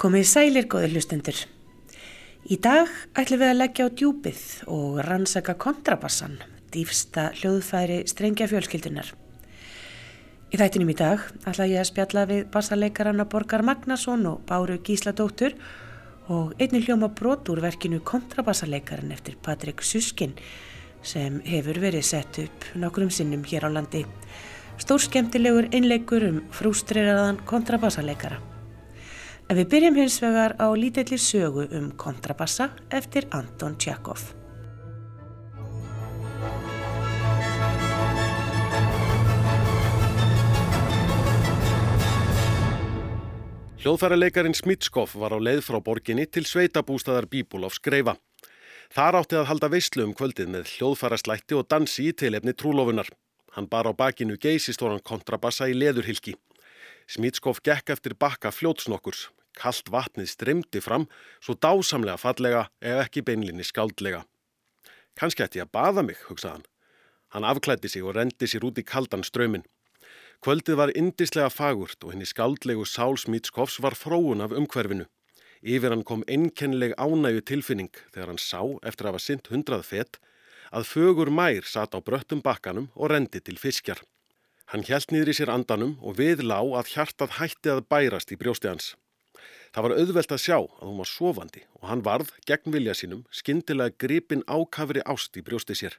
Komið sælir góðir hlustendur. Í dag ætlum við að leggja á djúpið og rannsaka kontrabassan, dýfsta hljóðfæri strengja fjölskyldunar. Í þættinum í dag ætla ég að spjalla við bassarleikarana Borgar Magnason og Báru Gísladóttur og einnig hljóma brot úr verkinu kontrabassarleikaran eftir Patrik Suskin sem hefur verið sett upp nokkrum sinnum hér á landi. Stór skemmtilegur einleikur um frústreraðan kontrabassarleikara. En við byrjum hins vegar á lítillir sögu um kontrabassa eftir Anton Tjakov. Hljóðfæraleikarin Smitskov var á leið frá borginni til sveitabústaðar Bíbúlofs greifa. Þar átti að halda veistlu um kvöldið með hljóðfæraslætti og dansi í tilefni trúlofunar. Hann bar á bakinu geysistóran kontrabassa í leðurhylki. Smitskov gekk eftir bakka fljótsnokkurs, Kallt vatnið strymdi fram, svo dásamlega fallega ef ekki beinlinni skáldlega. Kanski ætti ég að baða mig, hugsaðan. Hann afklætti sig og rendi sér út í kaldan strömin. Kvöldið var indislega fagurt og henni skáldlegu Sál Smítskovs var fróun af umhverfinu. Yfir hann kom einnkennileg ánægu tilfinning þegar hann sá, eftir að hafa synt hundrað fett, að fögur mær satt á bröttum bakkanum og rendi til fiskjar. Hann hjælt nýður í sér andanum og við lá að hjartað hætti að bærast í brjósti hans. Það var auðvelt að sjá að hún var sofandi og hann varð, gegn vilja sínum, skindilega gripin ákafri ást í brjósti sér.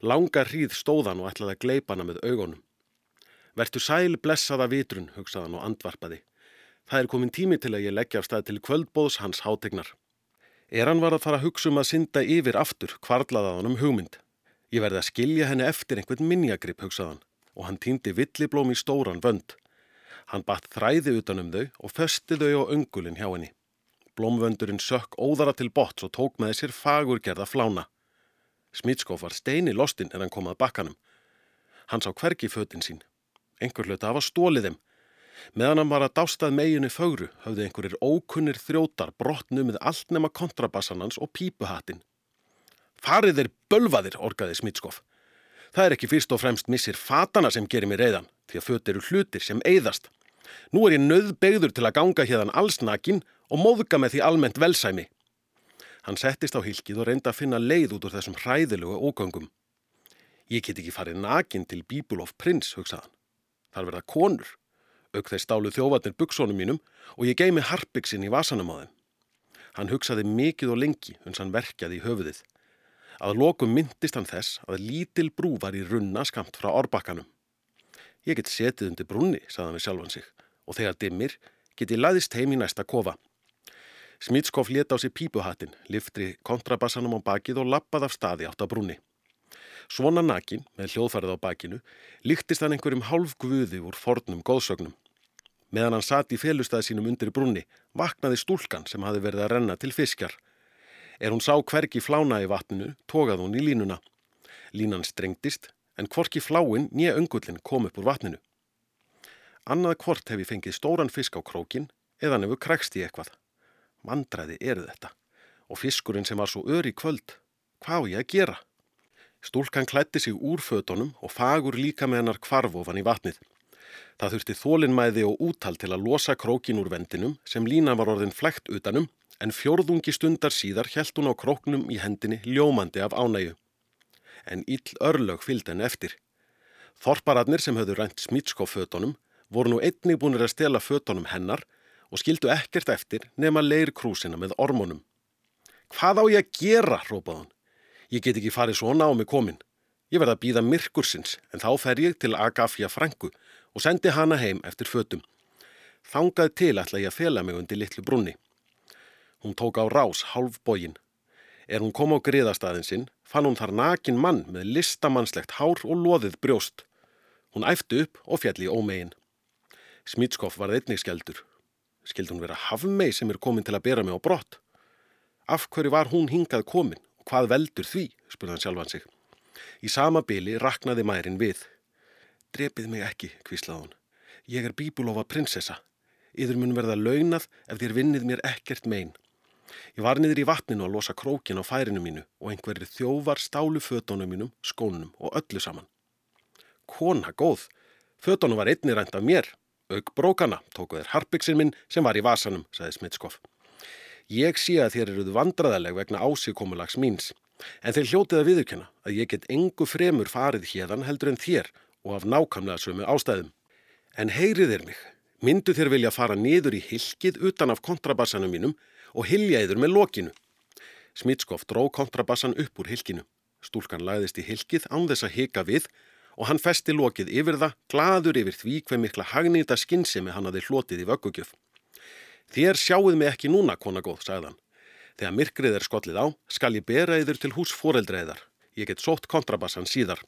Langa hríð stóðan og ætlaði að gleipa hana með augunum. Vertu sæl blessaða vitrun, hugsaðan og andvarpaði. Það er komin tími til að ég leggja af stað til kvöldbóðs hans hátegnar. Er hann var að fara að hugsa um að synda yfir aftur, kvarlaða hann um hugmynd. Ég verði að skilja henni eftir einhvern minjagrip, hugsaðan, og hann týndi villiblóm í stóran vönd. Hann batt þræði utanum þau og fösti þau á öngulin hjá henni. Blómvöndurinn sökk óðara til botts og tók með sér fagurgerða flána. Smitskóf var steini lostinn en hann kom að bakkanum. Hann sá hvergi föttin sín. Engur hluta hafa stólið þeim. Meðan hann var að dástað meginu fögru höfðu einhverjir ókunnir þrjótar brotnu með allt nema kontrabassanans og pípuhattin. Farið þeir bölvaðir, orgaði Smitskóf. Það er ekki fyrst og fremst missir fatana sem gerir mér reyðan, því að föt eru hlutir sem eyðast. Nú er ég nöðbegður til að ganga hérðan allsnakin og móðga með því almennt velsæmi. Hann settist á hilkið og reynda að finna leið út úr þessum hræðilegu ógöngum. Ég get ekki farið nakin til Bíbulóf prins, hugsaðan. Þar verða konur. Auk þeir stálu þjóvatnir buksónum mínum og ég gei mig harpiksinn í vasanum á þeim. Hann hugsaði mikið og lengi uns hann verkjaði í höfuðið. Að lokum myndist hann þess að lítil brú var í runna skamt frá orbakkanum. Ég get setið undir brunni, saðan við sjálfan sig og þegar dimmir geti laðist heim í næsta kofa. Smitskov leta á sig pípuhattin, liftri kontrabassanum á bakið og lappað af staði átt á brúni. Svona nakin, með hljóðfærið á bakinu, líktist hann einhverjum hálf guði úr fornum góðsögnum. Meðan hann satt í felustæði sínum undir brúni, vaknaði stúlkan sem hafi verið að renna til fiskjar. Er hún sá hverki flána í vatninu, tógað hún í línuna. Línan strengtist, en hvorki fláin nýja öngullin kom upp úr vatninu. Annað hvort hef ég fengið stóran fisk á krókin eða nefnur krækst í eitthvað. Mandræði eru þetta. Og fiskurinn sem var svo öri kvöld, hvað á ég að gera? Stúlkan klætti sig úr fötunum og fagur líka með hennar kvarfofan í vatnið. Það þurfti þólinnmæði og útal til að losa krókin úr vendinum sem lína var orðin flægt utanum en fjórðungi stundar síðar held hún á króknum í hendinni ljómandi af ánægu. En ill örlög fylgd henn eftir. Þorpararnir sem höfðu rænt smítskófötunum voru nú einnig búinir að stela fötunum hennar og skildu ekkert eftir nema leir krúsina með ormonum. Hvað á ég að gera, rópað hann. Ég get ekki farið svona á mig komin. Ég verða að býða myrkursins en þá fer ég til Agafja Franku og sendi hana heim eftir fötum. Þangað til ætla ég að fela mig undir litlu brunni. Hún tók á rás hálf bógin. Er hún kom á griðastæðin sinn, fann hún þar nakin mann með listamannslegt hár og loðið brjóst. Hún æfti upp og fjalli í ómegin. Smitskoff var einnig skeldur. Skeld hún vera hafmei sem er komin til að bera mig á brott? Af hverju var hún hingað komin hvað veldur því, spurði hann sjálfan sig. Í sama byli raknaði mærin við. Drepið mig ekki, kvíslaði hún. Ég er bíbulófa prinsessa. Yður mun verða launað ef þér vinnið mér ekkert megin. Ég var niður í vatninu að losa krókin á færinu mínu og einhverju þjóvar stálu fötónum mínum, skónum og öllu saman. Kona góð, fötónum var einni rænt af mér Aug brókana tóku þeir harpiksinn minn sem var í vasanum, sagði Smitskoff. Ég sé að þér eruð vandraðaleg vegna ásíkomulags míns, en þeir hljótið að viðurkenna að ég get engu fremur farið hérdan heldur en þér og af nákamlega sömu ástæðum. En heyrið er mig, myndu þér vilja fara niður í hilkið utan af kontrabassanum mínum og hilja yður með lokinu. Smitskoff dró kontrabassan upp úr hilkinu. Stúlkan lagðist í hilkið án þess að hika við og hann festi lokið yfir það, gladur yfir því hver mikla hagnýta skinnsemi hann hafi hlotið í vöggugjöf. Þér sjáuð mig ekki núna, kona góð, sagðan. Þegar myrkrið er skollið á, skal ég bera yður til hús foreldreiðar. Ég get sótt kontrabassan síðar.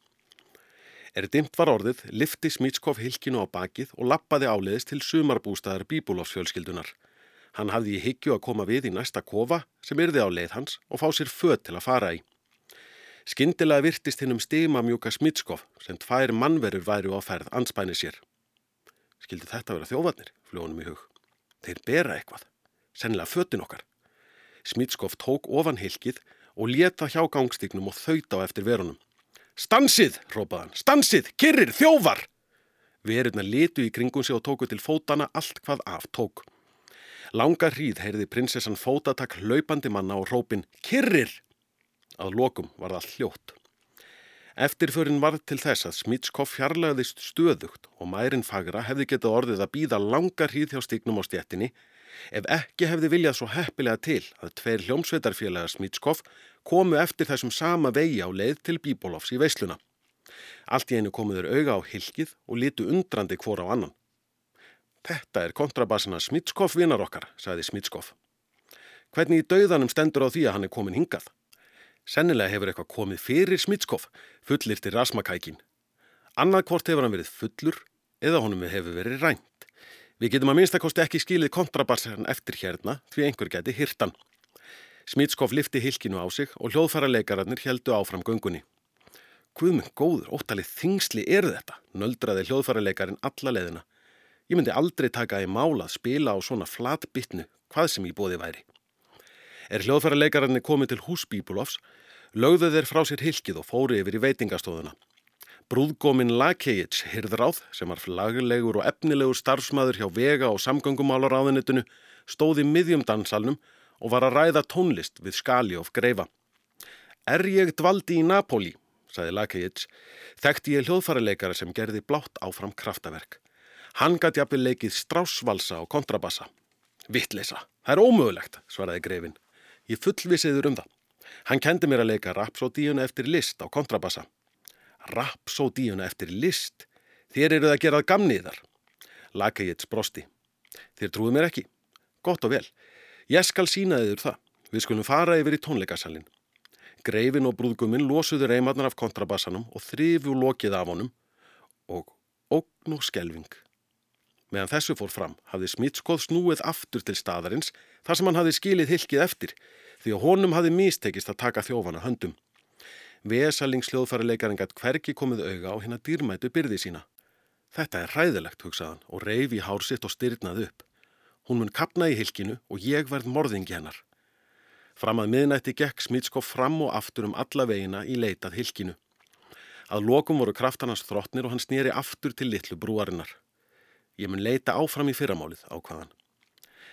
Er dimt var orðið, lifti Smitskov hilkinu á bakið og lappaði áleiðis til sumarbústaðar bíbulofsfjölskyldunar. Hann hafði í higgju að koma við í næsta kofa sem yrði á leið hans og fá sér född til að fara í. Skindilega virtist hinn um stigma mjúka Smitskov sem tvær mannverur væri á ferð anspæni sér. Skildi þetta vera þjófarnir, fljónum í hug. Þeir bera eitthvað, sennilega föttin okkar. Smitskov tók ofan hilkið og leta hjá gangstignum og þauta á eftir verunum. Stansið, rópaðan, stansið, kyrrir, þjóvar! Verurna litu í kringum sig og tóku til fótana allt hvað af tók. Langa hríð heyrði prinsessan fótatak hlaupandi manna og rópin Kirrir! Að lokum var það hljótt. Eftirförin varð til þess að Smitskoff fjarlæðist stöðugt og mærin fagra hefði getið orðið að býða langa hríð hjá stíknum á stjettinni ef ekki hefði viljað svo heppilega til að tveir hljómsveitarfélagar Smitskoff komu eftir þessum sama vegi á leið til Bíbólofs í veisluna. Allt í einu komuður auga á hilkið og litu undrandi hvora á annan. Þetta er kontrabassina Smitskoff vinar okkar, sagði Smitskoff. Hvernig í dauðanum stendur á því að hann er komin hingað? Sennilega hefur eitthvað komið fyrir Smitskoff, fullir til rasmakækin. Annað hvort hefur hann verið fullur eða honum hefur verið rænt. Við getum að minnstakosti ekki skilið kontrabassan eftir hérna því einhver geti hirtan. Smitskoff lifti hilkinu á sig og hljóðfara leikararnir heldu áfram göngunni. Guðminn góður, óttalið þingsli er þetta, nöldraði hljóðfara leikarin alla leðina. Ég myndi aldrei taka í mála að spila á svona flatbytnu, hvað sem í bóði væri. Er hljóðfæra leikararnir komið til hús Bíbulofs, lögðu þeir frá sér hilkið og fóri yfir í veitingastóðuna. Brúðgómin Lakejic hirðráð, sem var flaglegur og efnilegur starfsmæður hjá vega og samgöngumálar áðinitinu, stóði miðjum dansalnum og var að ræða tónlist við skali of greifa. Er ég dvaldi í Napoli, sagði Lakejic, þekkti ég hljóðfæraleikara sem gerði blátt áfram kraftaverk. Hann gæti jafnvel leikið strásvalsa og kontrabassa. Vittleisa, það er ómögulegt, svaraði greifin. Ég fullvisiður um það. Hann kendi mér að leika rapsódíuna eftir list á kontrabassa. Rapsódíuna eftir list? Þér eru það að gerað gamniðar. Laka ég eitt sprosti. Þér trúið mér ekki. Gott og vel. Ég skal sína þiður það. Við skulum fara yfir í tónleikasalinn. Greifin og brúðguminn losuðu reymarnar af kontrabassanum og þrifju lokið af honum og ógn og skelving. Meðan þessu fór fram hafði Smitskoð snúið aftur til staðarins þar sem hann hafði skilið hilkið eftir því að honum hafði místekist að taka þjófana höndum. Vesalingsljóðfærileikarinn gætt hverki komið auga á hérna dýrmætu byrði sína. Þetta er hræðilegt, hugsaðan og reyfi hár sitt og styrnað upp. Hún mun kapna í hilkinu og ég verð morðingi hennar. Fram að miðnætti gekk Smitskoð fram og aftur um alla veginna í leitað hilkinu. Að lokum voru og hann snýri aftur til litlu brúarinnar. Ég mun leita áfram í fyrramálið ákvaðan.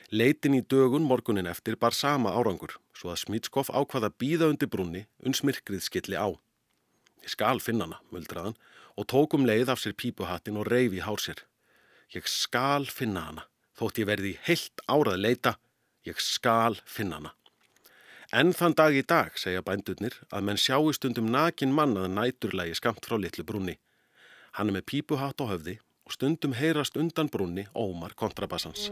Leitin í dögun morgunin eftir bar sama árangur, svo að Smitskoff ákvaða býða undir brunni uns myrkrið skilli á. Ég skal finna hana, muldraðan, og tókum leið af sér pípuhattin og reyfi hár sér. Ég skal finna hana, þótt ég verði heilt árað leita, ég skal finna hana. En þann dag í dag, segja bændurnir, að menn sjáu stundum nakin mannaða næturlægi skamt frá litlu brunni. Hann er með pípuhatt á höfði og stundum heyrast undan brunni ómar kontrabassans.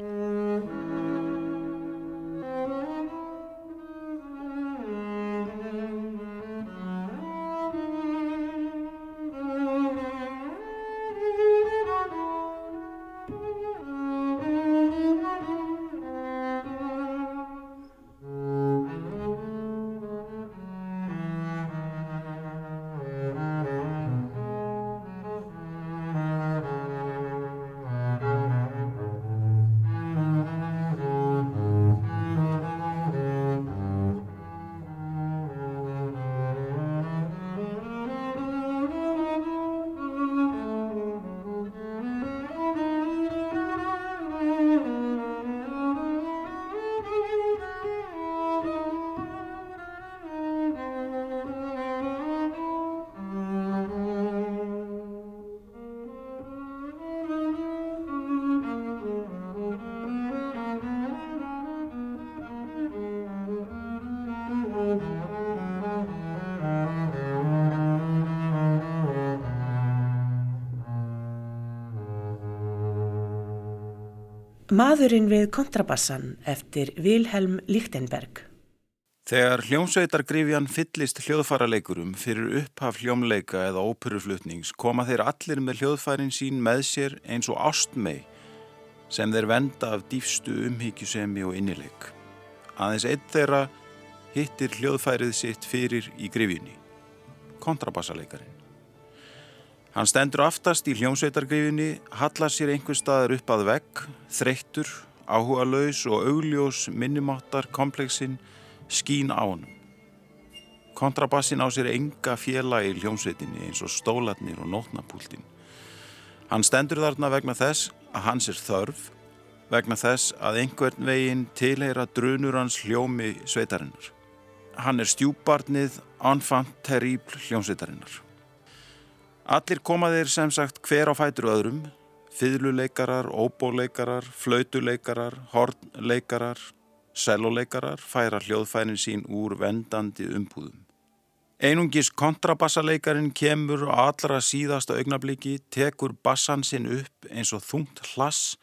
Maðurinn við kontrabassan eftir Vilhelm Lichtenberg. Þegar hljómsveitargrifjan fyllist hljóðfaraleikurum fyrir upphaf hljómleika eða óperuflutnings koma þeir allir með hljóðfærin sín með sér eins og ástmei sem þeir venda af dýfstu umhyggjusemi og innileik. Aðeins eitt þeirra hittir hljóðfærið sitt fyrir í grifjunni, kontrabassaleikarin. Hann stendur aftast í hljómsveitargrifinni, hallar sér einhver staðar upp að vegg, þreyttur, áhuga laus og augljós minnumáttar kompleksin skín á honum. Kontrabassin á sér enga fjela í hljómsveitinni eins og stólatnir og nótnapúltin. Hann stendur þarna vegna þess að hans er þörf, vegna þess að einhvern veginn tilheyra drunur hans hljómi sveitarinnar. Hann er stjúbarnið enfant terrible hljómsveitarinnar. Allir koma þeir sem sagt hver á fætur öðrum, fiðluleikarar, óbóleikarar, flautuleikarar, hornleikarar, Selloleikarar færa hljóðfærin sín úr vendandi umbúðum. Einungis kontrabassaleikarin kemur á allra síðasta augnabliki, tekur bassan sinn upp eins og þungt hlass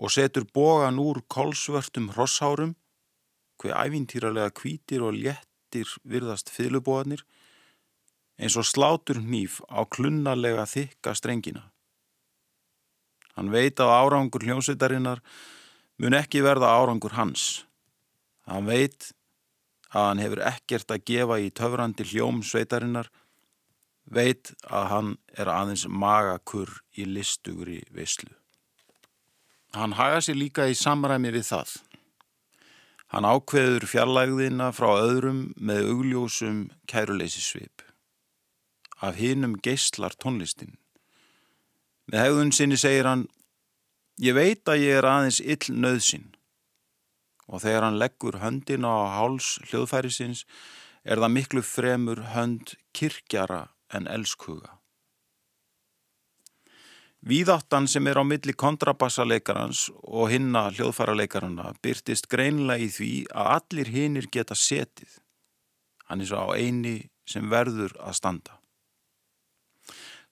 og setur bogan úr kolsvörtum hrossárum, hver ævintýralega kvítir og léttir virðast fylubóðanir, eins og slátur hníf á klunnalega þykka strengina. Hann veit að árangur hljómsveitarinnar mun ekki verða árangur hans. Hann veit að hann hefur ekkert að gefa í töfrandi hljóm sveitarinnar, veit að hann er aðeins magakur í listugri veislu. Hann haga sér líka í samræmi við það. Hann ákveður fjarlægðina frá öðrum með augljósum kæruleysisvip. Af hinnum geistlar tónlistin. Með hegðun sinni segir hann, ég veit að ég er aðeins ill nöðsinn og þegar hann leggur höndina á háls hljóðfærisins er það miklu fremur hönd kirkjara en elskuga. Víðáttan sem er á milli kontrabassalekarans og hinna hljóðfæralekarana byrtist greinlega í því að allir hinnir geta setið. Hann er svo á eini sem verður að standa.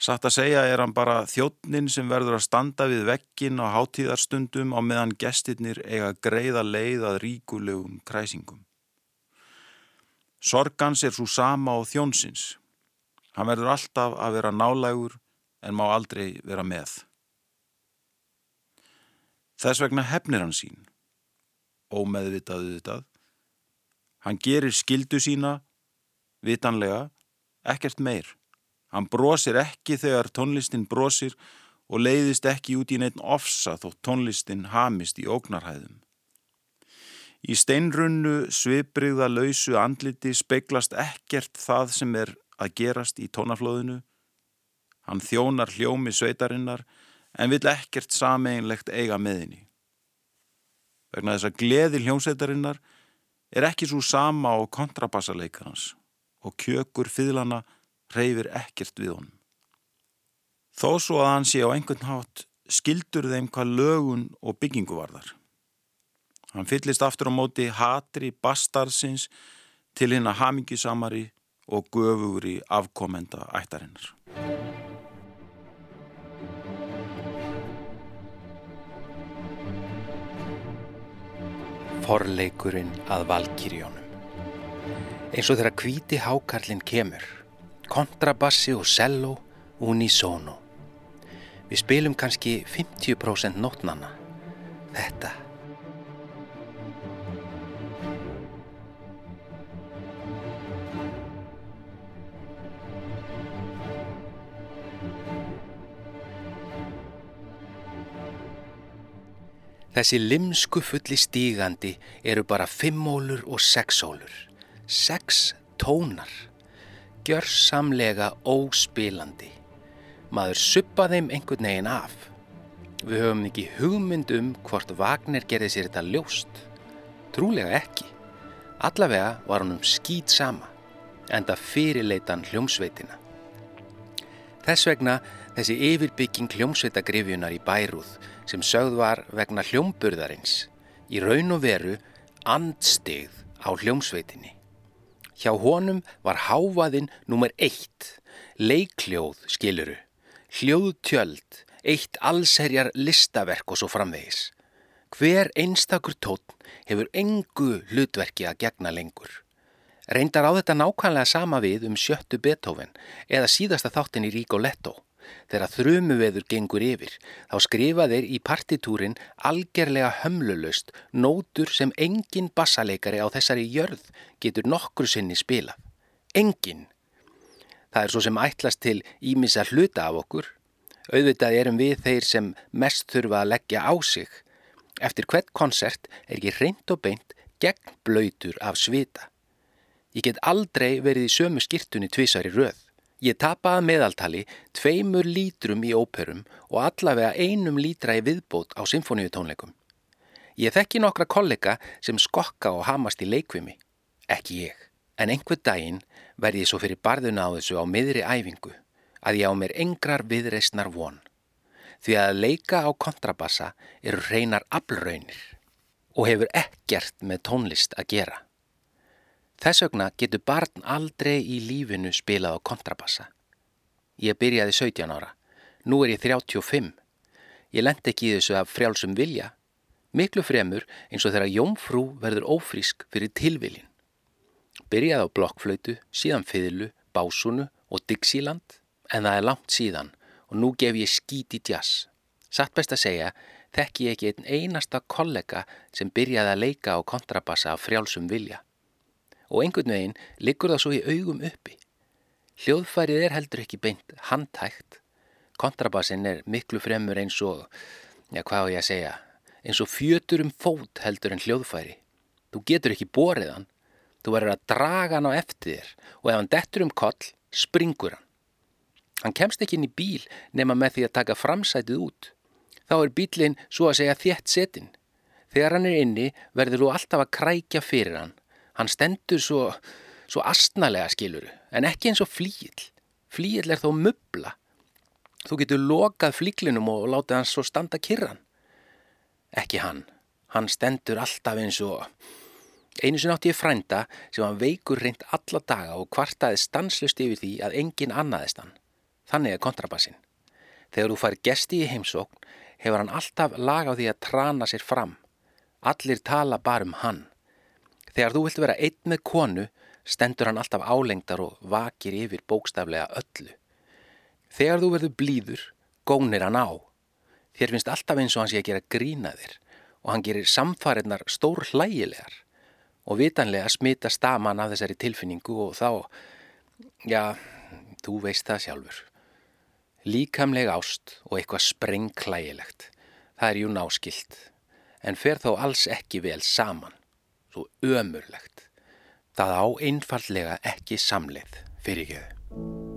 Satt að segja er hann bara þjóttnin sem verður að standa við vekkin á hátíðarstundum á meðan gestirnir eiga greiða leið að ríkulegum kræsingum. Sorgans er svo sama á þjónsins. Hann verður alltaf að vera nálægur en má aldrei vera með. Þess vegna hefnir hann sín, ómeðvitaðu vitað. Hann gerir skildu sína, vitanlega, ekkert meir. Hann brosir ekki þegar tónlistin brosir og leiðist ekki út í neitt ofsa þó tónlistin hamist í ógnarhæðum. Í steinrunnu, svipriða, lausu andliti speiklast ekkert það sem er að gerast í tónaflóðinu. Hann þjónar hljómi sveitarinnar en vill ekkert sameinlegt eiga meðinni. Vegna þess að gleði hljómsveitarinnar er ekki svo sama á kontrabassaleikarans og kjökur fyðlana reyfir ekkert við honum. Þó svo að hann sé á einhvern hátt skildur þeim hvað lögun og byggingu varðar. Hann fyllist aftur á móti hatri bastarsins til hinn að hamingisamari og göfugri afkomenda ættarinnar. Forleikurinn að Valkyrjónum eins og þegar kvíti hákarlinn kemur kontrabassi og cello unisono. Við spilum kannski 50% nótnanna. Þetta. Þessi limsku fulli stígandi eru bara fimmólur og sexólur. Sex tónar gjörsamlega óspilandi. Maður suppa þeim einhvern veginn af. Við höfum ekki hugmynd um hvort Wagner gerði sér þetta ljóst. Trúlega ekki. Allavega var hann um skýt sama, enda fyrirleitan hljómsveitina. Þess vegna þessi yfirbygging hljómsveitagrifjunar í bærúð sem sögð var vegna hljómburðarins í raun og veru andstigð á hljómsveitinni. Hjá honum var háfaðinn nummer eitt, leikljóð skiluru, hljóðtjöld, eitt allserjar listaverk og svo framvegis. Hver einstakur tótt hefur engu hlutverki að gegna lengur. Reyndar á þetta nákvæmlega sama við um sjöttu Beethoven eða síðasta þáttin í Rigoletto. Þegar þrumuveður gengur yfir, þá skrifa þeir í partitúrin algerlega hömlulöst nótur sem engin bassaleikari á þessari jörð getur nokkru sinni spilað. Engin. Það er svo sem ætlast til ímissa hluta af okkur. Auðvitað erum við þeir sem mest þurfa að leggja á sig. Eftir hvert konsert er ekki reynd og beint gegn blöytur af svita. Ég get aldrei verið í sömu skirtunni tvísar í röð. Ég tapaði meðaltali tveimur lítrum í óperum og allavega einum lítra í viðbót á symfóniutónleikum. Ég þekki nokkra kollega sem skokka og hamast í leikvimi. Ekki ég. En einhver daginn verði ég svo fyrir barðuna á þessu á miðri æfingu að ég á mér engrar viðreysnar von. Því að leika á kontrabassa eru reynar aflraunir og hefur ekkert með tónlist að gera. Þess vegna getur barn aldrei í lífinu spilað á kontrabassa. Ég byrjaði 17 ára. Nú er ég 35. Ég lendi ekki í þessu af frjálsum vilja. Miklu fremur eins og þegar jómfrú verður ófrísk fyrir tilviljin. Byrjaði á blokkflötu, síðan fiðlu, básunu og Dixieland. En það er langt síðan og nú gef ég skít í jazz. Satt best að segja, þekk ég ekki einn einasta kollega sem byrjaði að leika á kontrabassa af frjálsum vilja og einhvern veginn liggur það svo í augum uppi. Hljóðfærið er heldur ekki beint handtækt. Kontrabassinn er miklu fremur eins og, já hvað á ég að segja, eins og fjötur um fót heldur en hljóðfæri. Þú getur ekki borið hann, þú verður að draga hann á eftir þér og ef hann dettur um koll, springur hann. Hann kemst ekki inn í bíl nema með því að taka framsætið út. Þá er bílinn svo að segja þétt setin. Þegar hann er inni verður þú alltaf að krækja fyrir hann Hann stendur svo, svo astnalega skiluru, en ekki eins og flíil. Flíil er þó möbla. Þú getur lokað flíklinum og látið hans svo standa kirran. Ekki hann. Hann stendur alltaf eins og... Einu sem átti ég frænda sem hann veikur reynd alla daga og kvartaði stanslust yfir því að enginn annaðist hann. Þannig er kontrabassin. Þegar þú fær gesti í heimsókn hefur hann alltaf lag á því að trana sér fram. Allir tala bara um hann. Þegar þú vilt vera einn með konu, stendur hann alltaf álengdar og vakir yfir bókstaflega öllu. Þegar þú verður blíður, gónir hann á. Þér finnst alltaf eins og hann sé að gera grína þér og hann gerir samfarinnar stór hlægilegar og vitanlega smita staman af þessari tilfinningu og þá, já, þú veist það sjálfur. Líkamleg ást og eitthvað sprengklægilegt, það er jú náskilt, en fer þó alls ekki vel saman svo ömurlegt. Það á einfallega ekki samleið fyrir ekki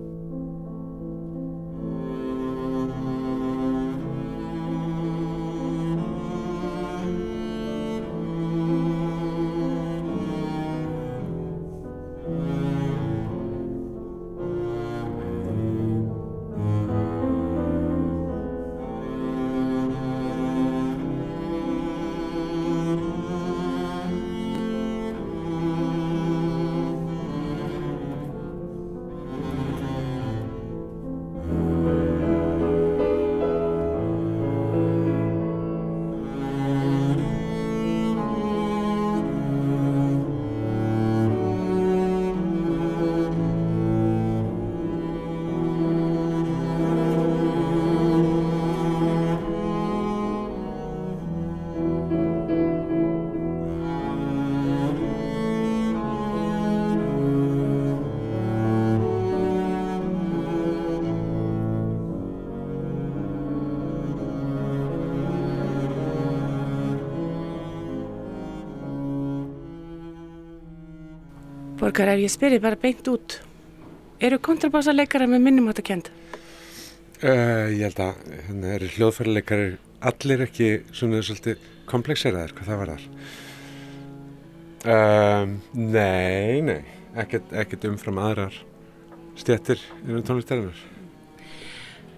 Borgar, ef ég spyrir bara beint út, eru kontrabassarleikara með minnum átt að kenda? Uh, ég held að hérna eru hljóðfærarleikari allir ekki svona svolítið komplexeraðir hvað það var þar. Uh, nei, nei, ekkert, ekkert umfram aðrar stjættir innan tónlistarinnar.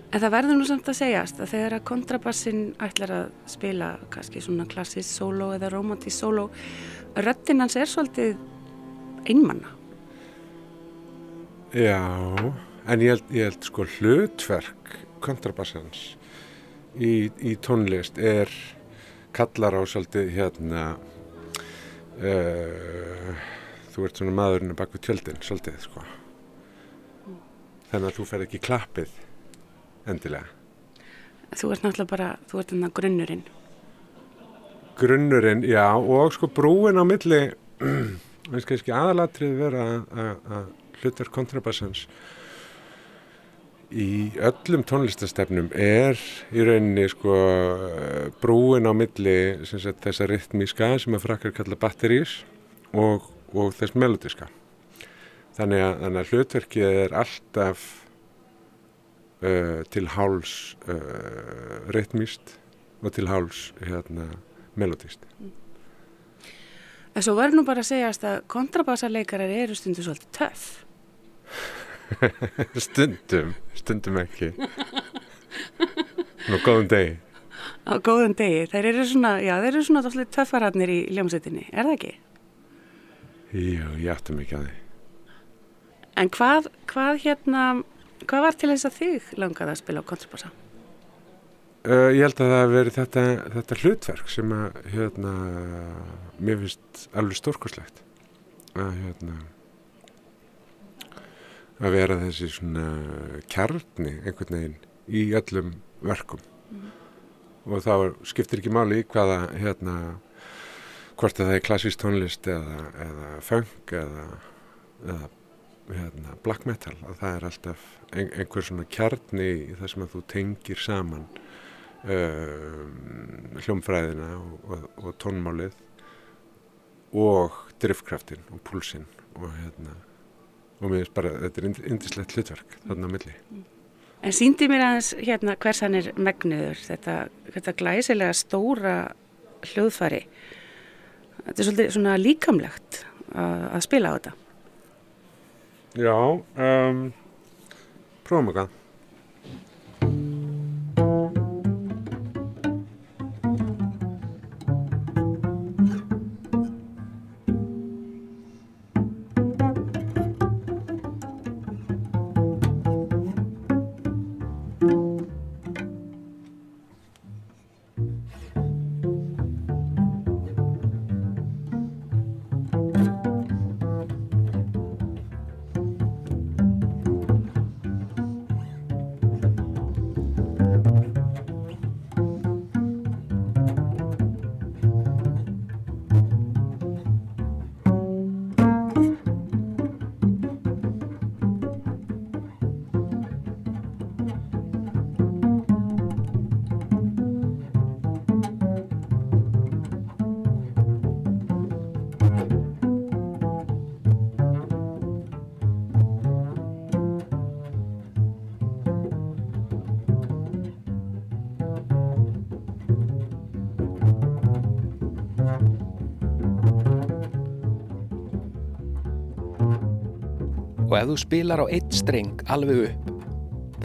En það verður nú samt að segjast að þegar að kontrabassin ætlar að spila kannski svona klassist solo eða romantísk solo, röttin hans er svolítið einmanna. Já, en ég held, ég held sko hlutverk kontrabassans í, í tónlist er kallar á svolítið hérna uh, þú ert svona maðurinn bak við tjöldin svolítið sko. Þannig að þú fer ekki klappið endilega. Þú ert náttúrulega bara, þú ert þannig grunnurinn. Grunnurinn, já og sko brúin á milli veist kannski aðalatrið vera að hlutar kontrabassans í öllum tónlistastefnum er í rauninni sko brúin á milli sagt, þessa rytmíska sem að frakkar kalla batterís og, og þess melodiska þannig að, þannig að hlutverkið er alltaf uh, til háls uh, rytmíst og til háls hérna, melodist mm. En svo verður nú bara að segjast að kontrabassarleikarar eru stundu svolítið töff. stundum, stundum ekki. Nú góðum degi. Á góðum degi. Þeir eru svona, já þeir eru svona svolítið töffararnir í ljómsettinni, er það ekki? Já, ég áttum ekki að því. En hvað, hvað hérna, hvað var til þess að þig langaði að spila á kontrabassa? Uh, ég held að það hefur verið þetta, þetta hlutverk sem að hérna, mér finnst alveg stórkoslegt að, hérna, að vera þessi svona kjarni einhvern veginn í öllum verkum mm. og þá skiptir ekki máli í hvaða hérna, hvort að það er klassísk tónlist eða, eða funk eða, eða hérna, black metal að það er alltaf ein, einhver svona kjarni í það sem að þú tengir saman uh, hljómfræðina og, og, og tónmálið og driftkraftin og púlsinn og hérna og mér finnst bara, þetta er indislegt hlutverk þarna á milli. En síndi mér aðeins hérna hvers hann er megnuður þetta, þetta glæsilega stóra hljóðfari þetta er svolítið svona líkamlegt að, að spila á þetta. Já um, prófum okkar Og ef þú spilar á eitt streng alveg upp,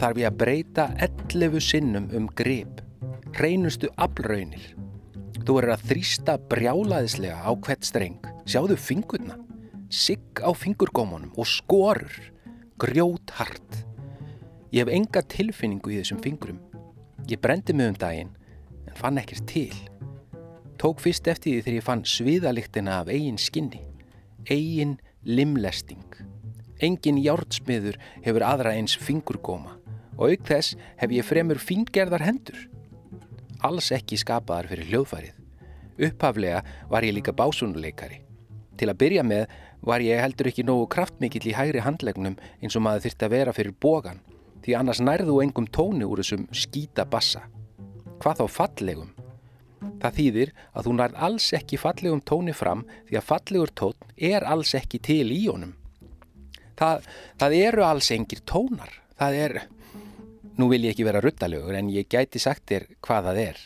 þarf ég að breyta 11 sinnum um grip, hreinustu aflraunir. Þú verður að þrýsta brjálaðislega á hvert streng, sjáðu fingurna, sigg á fingurgómanum og skorur, grjót hart. Ég hef enga tilfinningu í þessum fingurum. Ég brendi mig um daginn en fann ekkert til. Tók fyrst eftir því þegar ég fann sviðaliktina af eigin skinni, eigin limlesting. Engin hjártsmiður hefur aðra eins fingurgóma og auk þess hef ég fremur fingerðar hendur. Alls ekki skapaðar fyrir hljóðfærið. Upphaflega var ég líka básunuleikari. Til að byrja með var ég heldur ekki nógu kraftmikill í hægri handlegnum eins og maður þurfti að vera fyrir bógan því annars nærðu engum tóni úr þessum skýta bassa. Hvað þá fallegum? Það þýðir að þú nærð alls ekki fallegum tóni fram því að fallegur tón er alls ekki til í honum það, það eru alls engir tónar. Það er, nú vil ég ekki vera ruttalegur en ég gæti sagt þér hvað það er.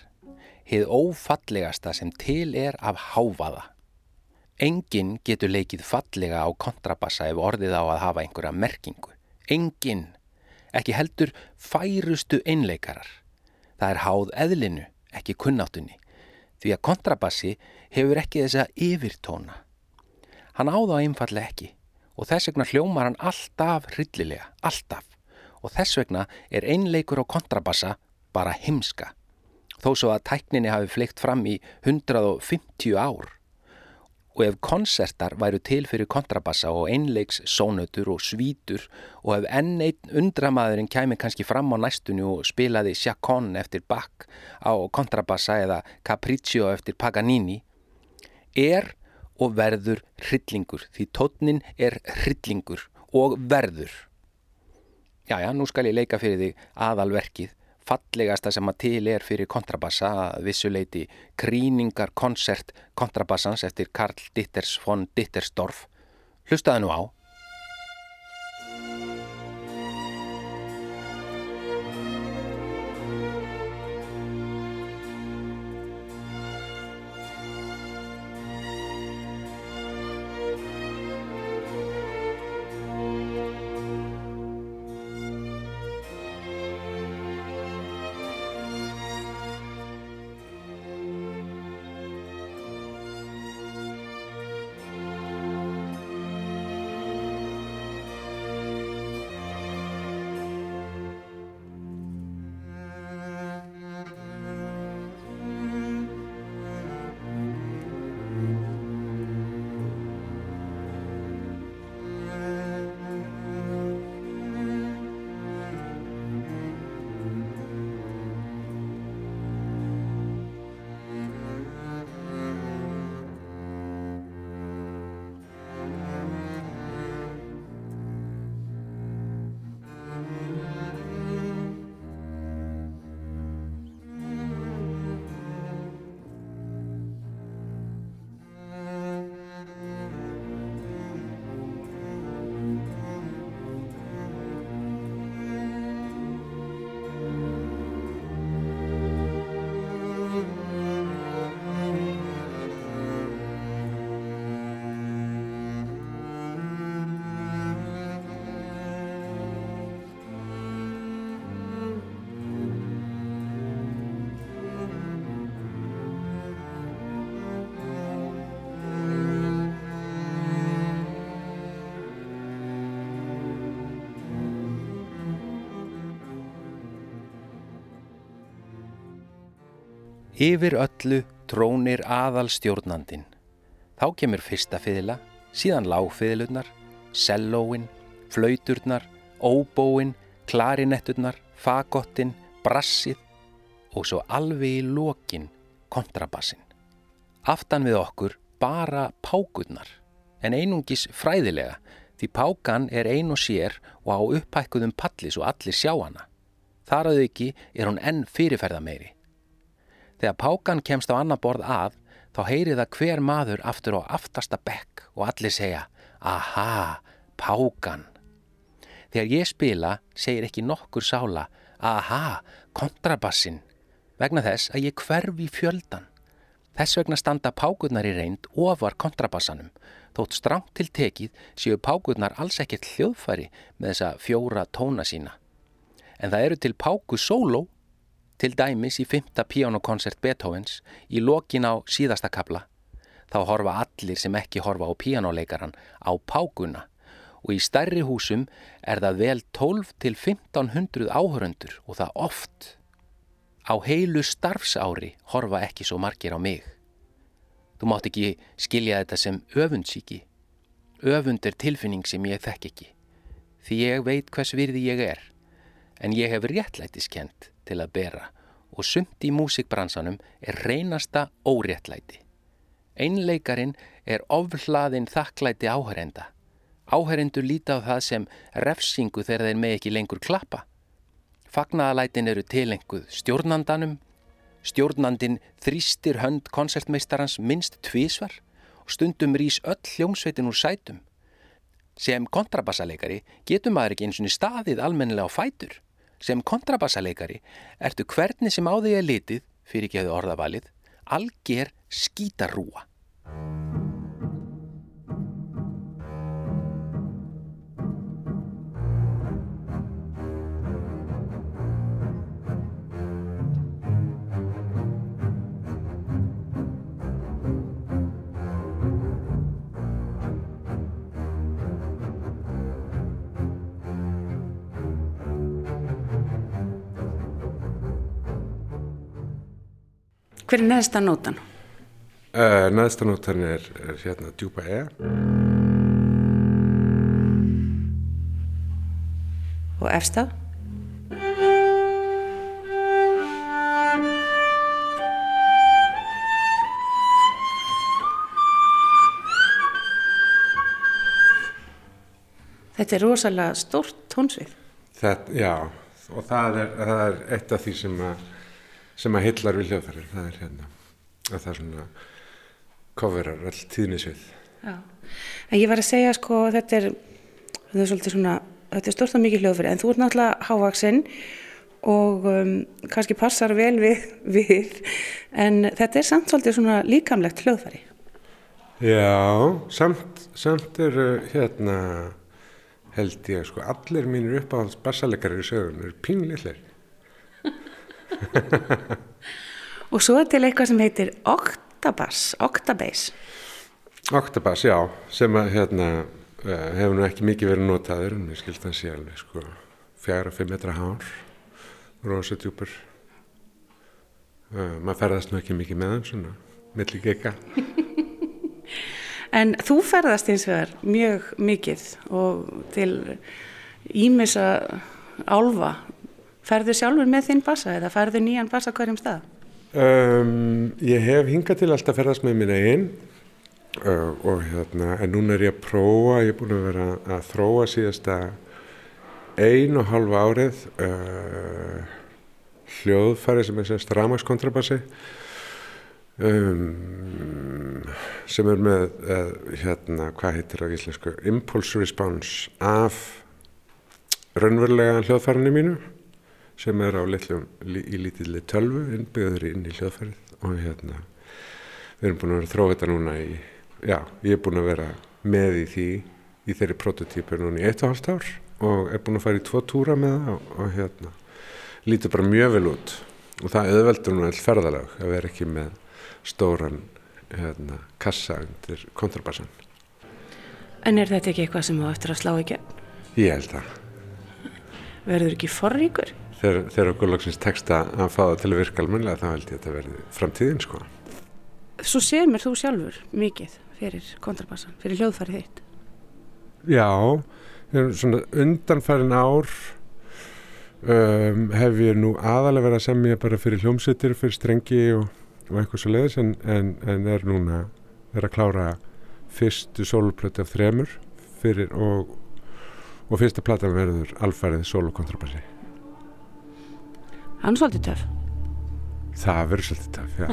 Heið ófallegasta sem til er af háfaða enginn getur leikið fallega á kontrabassa ef orðið á að hafa einhverja merkingu. Enginn, ekki heldur færustu einleikarar. Það er háð eðlinu, ekki kunnáttunni. Því að kontrabassi hefur ekki þessa yfirtóna. Hann áða einfallega ekki og þess vegna hljómar hann alltaf hryllilega, alltaf og þess vegna er einleikur á kontrabassa bara himska þó svo að tækninni hafi fleikt fram í 150 ár. Og ef konsertar væru til fyrir kontrabassa og einleiks sónötur og svítur og ef enn einn undramaðurinn kæmi kannski fram á næstunni og spilaði Chacon eftir Bach á kontrabassa eða Capriccio eftir Paganini, er og verður hryllingur því tótnin er hryllingur og verður. Jájá, nú skal ég leika fyrir þig aðalverkið fallegasta sem að til er fyrir kontrabassa að vissuleiti Kríningar koncert kontrabassans eftir Karl Ditters von Dittersdorf. Hlustaðu nú á. Yfir öllu trónir aðal stjórnandin. Þá kemur fyrsta fiðla, síðan lágfiðlunar, sellóin, flauturnar, óbóin, klarinetturnar, fagottin, brassið og svo alveg í lokin kontrabassin. Aftan við okkur bara pákurnar, en einungis fræðilega því pákan er ein og sér og á upphækkuðum palli svo allir sjá hana. Þar að ekki er hún enn fyrirferða meiri. Þegar pákan kemst á annar borð að, þá heyri það hver maður aftur á aftasta bekk og allir segja, aha, pákan. Þegar ég spila, segir ekki nokkur sála, aha, kontrabassin, vegna þess að ég hverfi fjöldan. Þess vegna standa pákurnar í reynd ofar kontrabassanum, þótt strangt til tekið séu pákurnar alls ekkert hljóðfæri með þessa fjóra tóna sína. En það eru til páku sóló til dæmis í fymta píjánokoncert Beethovens í lokin á síðasta kabla. Þá horfa allir sem ekki horfa á píjánoleikaran á pákuna og í stærri húsum er það vel 12 til 1500 áhöröndur og það oft. Á heilu starfsári horfa ekki svo margir á mig. Þú mátt ekki skilja þetta sem öfundsíki. Öfund er tilfinning sem ég þekk ekki. Því ég veit hvers virði ég er. En ég hef réttlætiskent til að bera og sumt í músikbransanum er reynasta óréttlæti. Einleikarin er oflaðinn þakklæti áhærenda. Áhærendur líta á það sem refsingu þegar þeir með ekki lengur klappa. Fagnaðalætin eru tilenguð stjórnandanum, stjórnandin þrýstir hönd konsertmeistarans minst tvísvar og stundum rýs öll hljómsveitin úr sætum. Sem kontrabassaleikari getur maður ekki eins og staðið almennilega á fætur. Sem kontrabassaleikari ertu hvernig sem á því er litið, fyrir ekki að orðavalið, alger skítarúa. Hver er neðsta nótan? Uh, Neðsta nótan er, er hérna djúpa E. Og efsta? Þetta er rosalega stórt tónsvið. Já, og það er, það er eitt af því sem að, sem að hillar við hljóðfærir. Það er hérna, að það er svona coverar all tíðnisvið. Já. En ég var að segja sko þetta er, þetta er svolítið svona, þetta er stórt og mikið hljóðfæri en þú ert náttúrulega hávaksinn og um, kannski passar vel við, við en þetta er samt svolítið svona líkamlegt hljóðfæri. Já, samt, samt er hérna held ég sko allir mínir uppáhalds bassalegarir í sögun eru pínlillir. Og svo er til eitthvað sem heitir Octabass, Octabass. Octabass, já, sem að hérna uh, hefur nú ekki mikið verið notaður en ég skilt að sé alveg sko fjara, fimm metra hár, rosa djúpur. Uh, maður ferðast nú ekki mikið með svona, milli geika. En þú ferðast eins vegar mjög mikið og til ímissa álfa. Ferðu sjálfur með þinn bassa eða ferðu nýjan bassa hverjum stað? Um, ég hef hingað til alltaf ferðast með minna einn uh, og hérna, en núna er ég að prófa, ég er búin að vera að þróa síðasta ein og halva árið uh, hljóðfæri sem er sérst ramagskontrabassi um, sem er með uh, hérna, hvað heitir það á íslensku impulse response af raunverulega hljóðfærinu mínu sem er á litlum, í lítilli tölvu innbyggður inn í hljóðfærið og hérna við erum búin að vera að þróa þetta núna í já, ég er búin að vera með í því í þeirri prototípu núna í eitt og halvt ár og er búin að fara í tvo túra með það og, og hérna lítur bara mjög vel út og það auðveldur nú all ferðalag að vera ekki með stóran hérna, kassa undir kontrabassan En er þetta ekki eitthvað sem þú eftir að slá ekki? Ég held að Verður ekki forríkur? Þegar, þegar okkur loksins teksta að fá það til að virka almennilega þá held ég að þetta verði framtíðin sko Svo sér mér þú sjálfur mikið fyrir kontrabassan, fyrir hljóðfærið þitt. Já, svona undanfærin ár um, hef ég nú aðalega verið að semja bara fyrir hljómsittir, fyrir strengi og, og eitthvað svo leiðis en, en, en er núna er að klára fyrstu soloplöti af þremur fyrir og, og fyrsta platan verður alfarið solokontrabassi. Hann er svolítið töf. Það verður svolítið töf, já.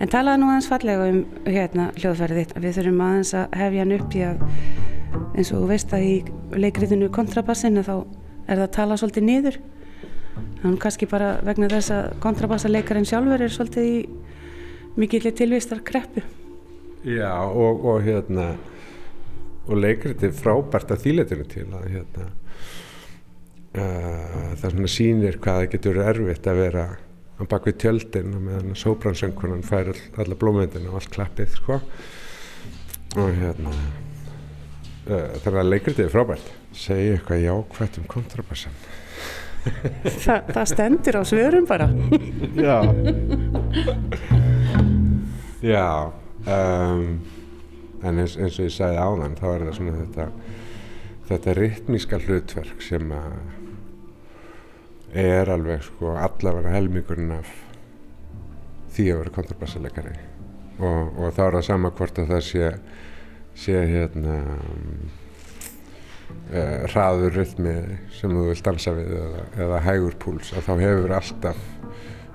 En talaði nú aðeins fallega um hérna hljóðfærið þitt. Við þurfum aðeins að hefja hann upp í að eins og þú veist að í leikriðinu kontrabassinu þá er það að tala svolítið niður. Þannig kannski bara vegna þess að kontrabassaleikarin sjálfur er svolítið í mikillir tilvistar kreppu. Já og, og hérna og leikrið er frábært að þýletinu til að hérna uh, það svona sýnir hvað það getur erfitt að vera á bakvið tjöldin og meðan sóbransöngunan fær all, alla blómyndina og allt klappið sko. Og hérna uh, þannig að leikrið er frábært. Segja eitthvað jákvæmt um kontrabassan. Þa, það stendur á svörum bara. Já. Já um, en eins, eins og ég sagði áðan þá er það svona þetta þetta ritmíska hlutverk sem að er alveg sko allavega helmingurinn af því að vera kontrabassalegari og, og þá er það sama hvort að það sé sé hérna uh, hraður rytmi sem þú vilt dansa við eða, eða hægur púls að þá hefur alltaf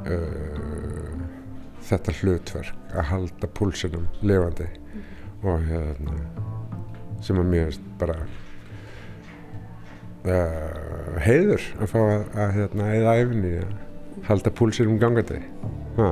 uh, þetta hlutverk að halda púlsinum lifandi. Og hérna sem að mér bara uh, heiður að fá að, að hérna eða æfni að halda púlsinum gangandi ha.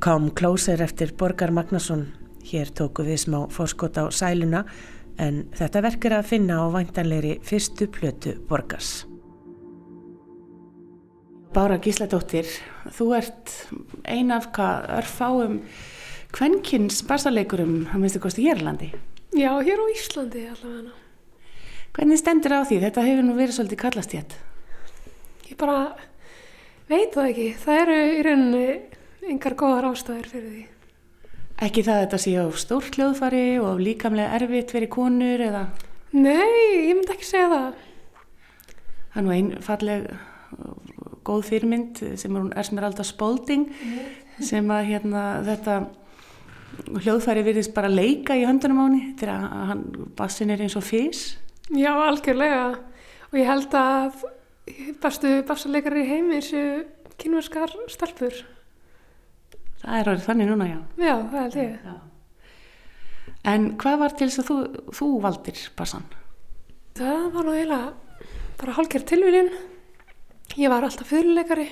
Come Closer eftir Borgar Magnason. Hér tóku við smá fórskot á sæluna en þetta verkar að finna á væntanleiri fyrstu plötu Borgars. Bára Gísladóttir, þú ert ein af hvað örfáum kvenkins bassaleikurum að minnstu kosti í Érlandi. Já, hér á Íslandi allavega. Hvernig stendur á því? Þetta hefur nú verið svolítið kallast hér. Ég bara veit það ekki. Það eru í rauninni engar góðar ástæður fyrir því. Ekki það að þetta sé á stórt hljóðfari og líkamlega erfitt fyrir konur eða? Nei, ég myndi ekki segja það. Það er nú einn falleg góð fyrirmynd sem er hún Ersmeralda Spalding sem að hérna þetta hljóðfæri virðist bara leika í höndunum áni þegar hann bassin er eins og fís. Já, algjörlega. Og ég held að bestu bassaleikari í heimi séu kynverskar stelpur. Það er orðið þannig núna, já. Já, það ég. Já. En hvað var til þess að þú, þú valdir bassan? Það var nú eiginlega bara hálfgerð tilvílin. Ég var alltaf fyrirleikari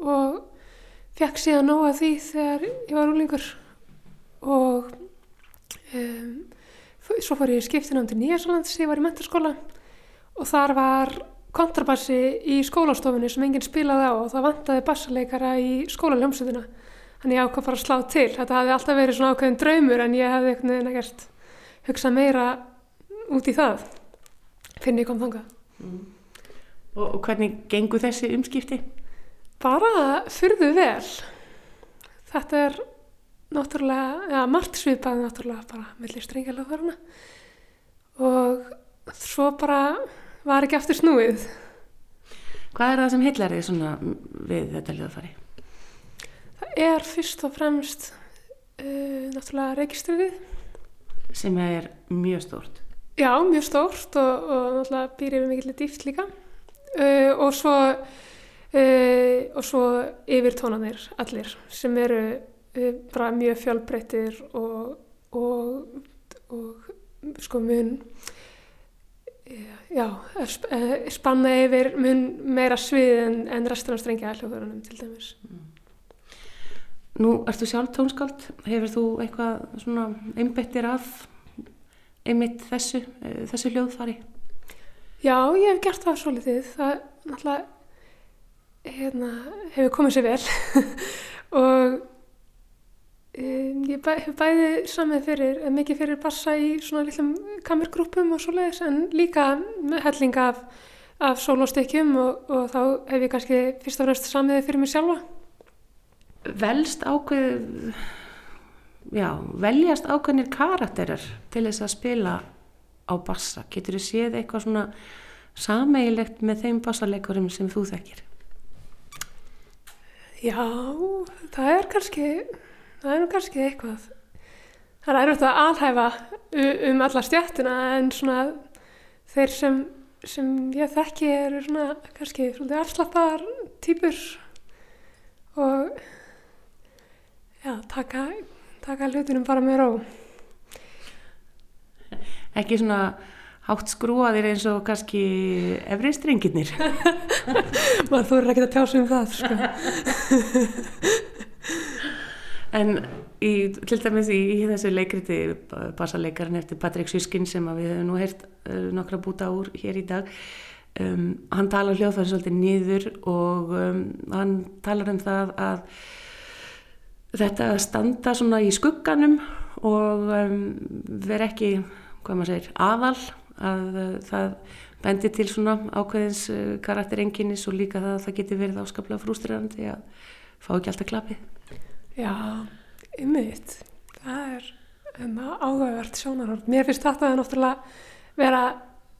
og fekk síðan nóga því þegar ég var úlingur og um, svo fór ég skiptinam til Nýjarslands ég var í mentarskóla og þar var kontrabassi í skólastofunni sem enginn spilaði á og það vantaði bassaleikara í skólaljómsutina þannig ég ákvað bara að slá til þetta hafði alltaf verið svona ákveðin draumur en ég hefði einhvern veginn ekkert hugsað meira út í það finn ég kom þanga mm. og, og hvernig gengur þessi umskipti? Bara fyrðu vel þetta er náttúrulega, eða margt svipað náttúrulega bara millir strengjalega þarna og svo bara var ekki aftur snúið Hvað er það sem heillar þið svona við þetta hljóðfari? Er fyrst og fremst uh, náttúrulega registrið. Sem er mjög stórt. Já, mjög stórt og, og náttúrulega býr yfir mikilvægt dýft líka. Uh, og svo uh, og svo yfir tónanir allir sem eru bara mjög fjölbreyttir og, og, og sko mun já, sp spanna yfir mun meira svið en, en restur af strengja hljóðverðunum til dæmis. Nú ertu sjálf tónskáld, hefur þú eitthvað svona einbettir af einmitt þessu, þessu hljóðfari? Já, ég hef gert það svo litið, það náttúrulega hérna, hefur komið sér vel og um, ég bæ, hef bæði samið fyrir, mikið fyrir bassa í svona litlum kamergrúpum og svo leiðis en líka helling af, af sólóstykkjum og, og þá hef ég kannski fyrst og fremst samiði fyrir mig sjálfa. Velst ákveð, já, veljast ákveðnir karakterar til þess að spila á bassa? Getur þið séð eitthvað svona sameigilegt með þeim bassaleikurum sem þú þekkir? Já, það er kannski, það er kannski eitthvað. Það er erfitt að alhæfa um alla stjættina en svona þeir sem, sem ég þekki eru svona kannski svolítið afslappar týpur og já, taka, taka hlutunum bara með ró. Ekki svona hátt skrúaðir eins og kannski efri strengirnir. Maður þú eru ekki að tjása um það, sko. en í, til dæmis í, í þessu leikriti bassaleikarin eftir Patrik Suskin sem við hefum nú heyrt uh, nokkra búta úr hér í dag um, hann talar hljóðfæri svolítið niður og um, hann talar um það að þetta standa svona í skugganum og um, vera ekki, hvað maður segir, aðal að uh, það bendi til svona ákveðins uh, karakterenginis og líka það að það geti verið áskaplega frústrirandi að fá ekki alltaf klapið. Já, ymmið, það er enna áhugavert sjónarhort. Mér finnst þetta að náttúrulega vera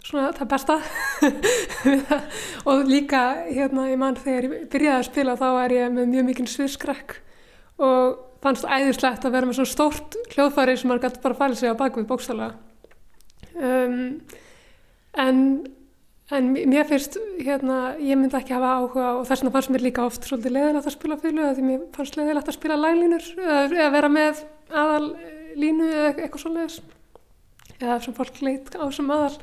svona það besta og líka hérna í mann þegar ég byrjaði að spila þá er ég með mjög mikinn sviðskrekk og fannst æðislegt að vera með svona stórt hljóðfæri sem maður gæti bara að fæla sig á bakvið bókstala um, en en mér finnst hérna, ég myndi ekki hafa áhuga og þess vegna fannst mér líka oft svolítið leðilegt að spila fylgu því mér fannst leðilegt að spila laglínur eða vera með aðal línu eða eitthvað svolítið eða sem fólk leit á sem aðal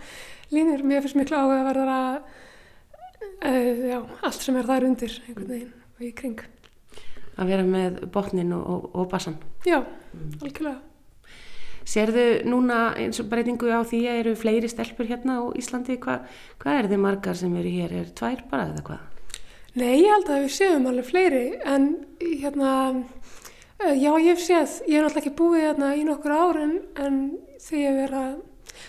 línur, mér finnst miklu áhuga að verða að uh, já, allt sem er þar undir einhvern veginn og í kring Að vera með botnin og, og, og bassan Já, mm. algjörlega Serðu núna eins og breytingu á því að eru fleiri stelpur hérna á Íslandi? Hva, hvað er þið margar sem eru hér? Er tvær bara eða hvað? Nei, ég held að við séum alveg fleiri en hérna, já ég hef séð, ég hef náttúrulega ekki búið hérna í nokkur árin en þegar ég vera,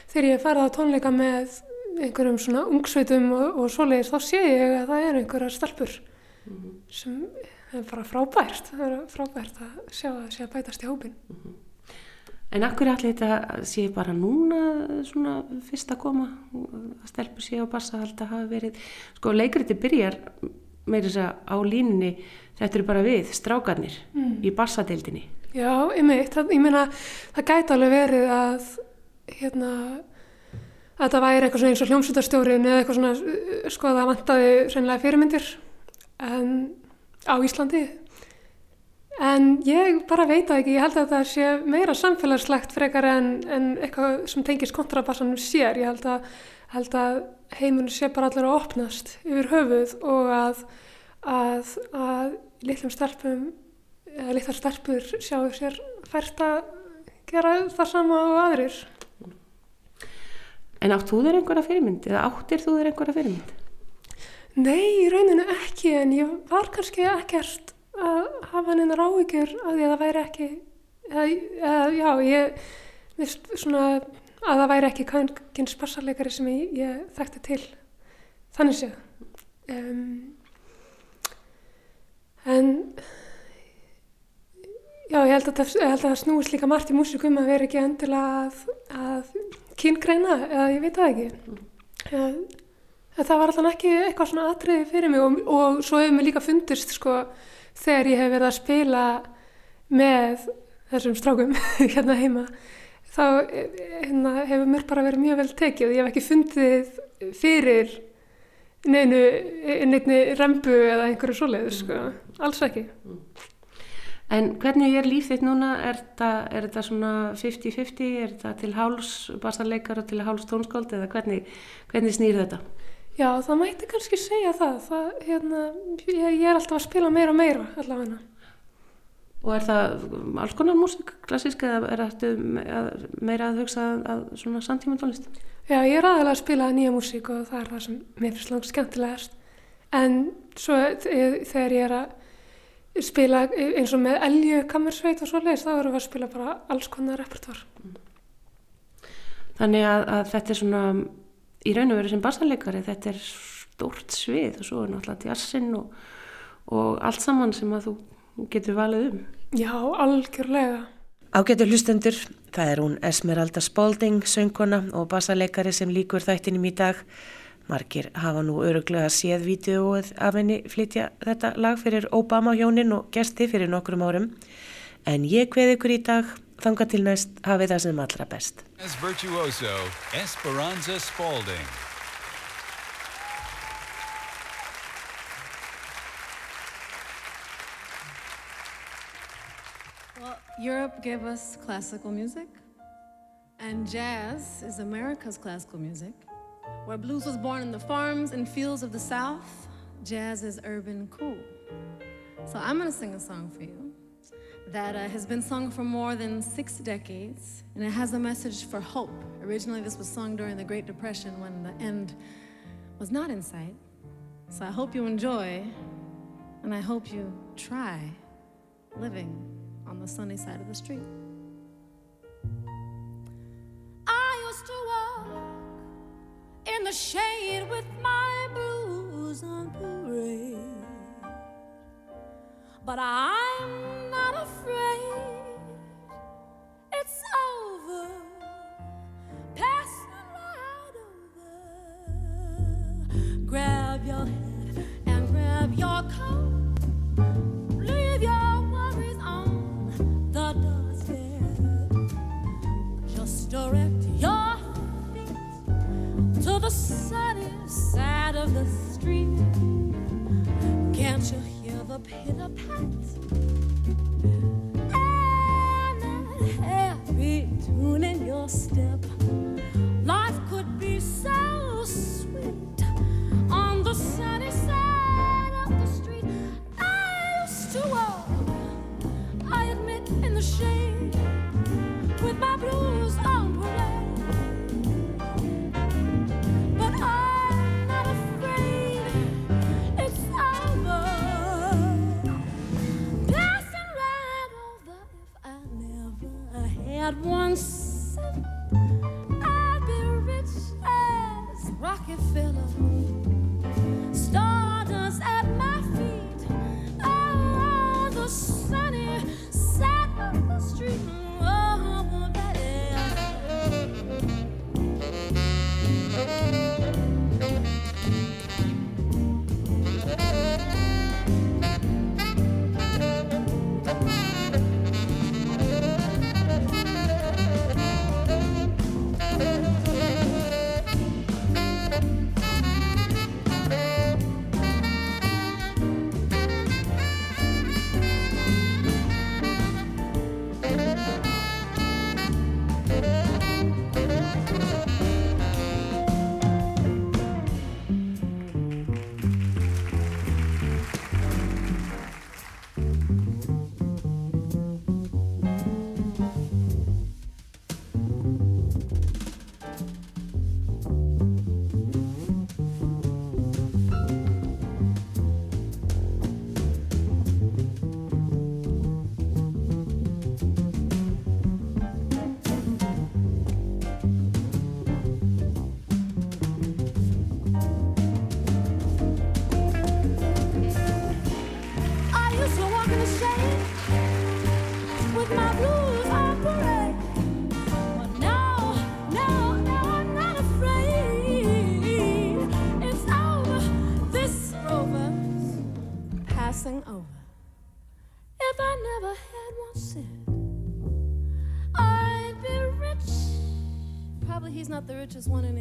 þegar ég farið á tónleika með einhverjum svona ungsveitum og, og svoleiðis þá sé ég að það eru einhverjar stelpur mm -hmm. sem er bara frábært, það er frábært að sjá að það sé að bætast í hópin. Mm -hmm. En akkur allir þetta sé bara núna svona fyrst að koma að stelpur sé og bassa alltaf hafa verið, sko leikriti byrjar meira þess að á línunni þetta eru bara við, strákarnir mm. í bassadeildinni. Já, ég meina það gæti alveg verið að hérna að þetta væri eitthvað svona eins og hljómsveitarstjórin eða eitthvað svona, sko það vantaði sennilega fyrirmyndir en, á Íslandi En ég bara veit að ekki, ég held að það sé meira samfélagslegt frekar en, en eitthvað sem tengis kontrabassanum sér. Ég held að, að heimunum sé bara allir að opnast yfir höfuð og að, að, að litlum stelpum, eða litlar stelpur sjáu sér fært að gera það sama á aðrir. En átt þú þér einhverja fyrirmynd eða áttir þú þér einhverja fyrirmynd? Nei, í rauninu ekki en ég var kannski ekkert að hafa henni rávíkjur að því að það væri ekki eða, eða, já, ég vist svona að það væri ekki kynns bassalegari sem ég, ég þekkti til. Þannig séð. Um, en já, ég held að það snúist líka margt í músikum að vera ekki endilega að, að kyngreina, eða ég veit það ekki eða, það var alltaf ekki eitthvað svona atriði fyrir mig og, og svo hefur mér líka fundist sko þegar ég hef verið að spila með þessum strákum hérna heima þá hérna, hefur mér bara verið mjög vel tekið og ég hef ekki fundið fyrir neinu, neinu rembu eða einhverju svoleiður sko, alls ekki. En hvernig er líf þitt núna? Er þetta svona 50-50? Er þetta til háls bassarleikar og til háls tónskáld eða hvernig, hvernig snýr þetta? Já, það mætti kannski segja það. það hérna, ég, ég er alltaf að spila meira og meira allavega. Og er það alls konar músik, klassísk, eða er þetta meira að hugsa að svona samtíma tónlist? Já, ég er aðalega að spila nýja músík og það er það sem mér finnst langt skemmtilegast. En svo þegar ég er að spila eins og með elju kammersveit og svo leiðis þá erum við að spila bara alls konar repertoar Þannig að, að þetta er svona í raun og veru sem bassalegari þetta er stórt svið og svo er náttúrulega jazzinn og, og allt saman sem að þú getur valið um. Já, algjörlega. Ágættur hlustendur, það er hún Esmeralda Spalding, söngkona og bassalegari sem líkur þættinum í dag. Margir hafa nú öruglega séð vídeoið af henni flytja þetta lag fyrir Obama hjónin og gesti fyrir nokkrum árum. En ég hveð ykkur í dag, þanga til næst hafið það sem allra best. Virtuoso, Esperanza Spalding Well, Europe gave us classical music and jazz is America's classical music. Where blues was born in the farms and fields of the South, jazz is urban cool. So I'm gonna sing a song for you that uh, has been sung for more than six decades, and it has a message for hope. Originally, this was sung during the Great Depression when the end was not in sight. So I hope you enjoy, and I hope you try living on the sunny side of the street. I used to walk in the shade with my blues on parade. But I'm not afraid, it's over, passing right over. Grab your head and grab your coat, just want to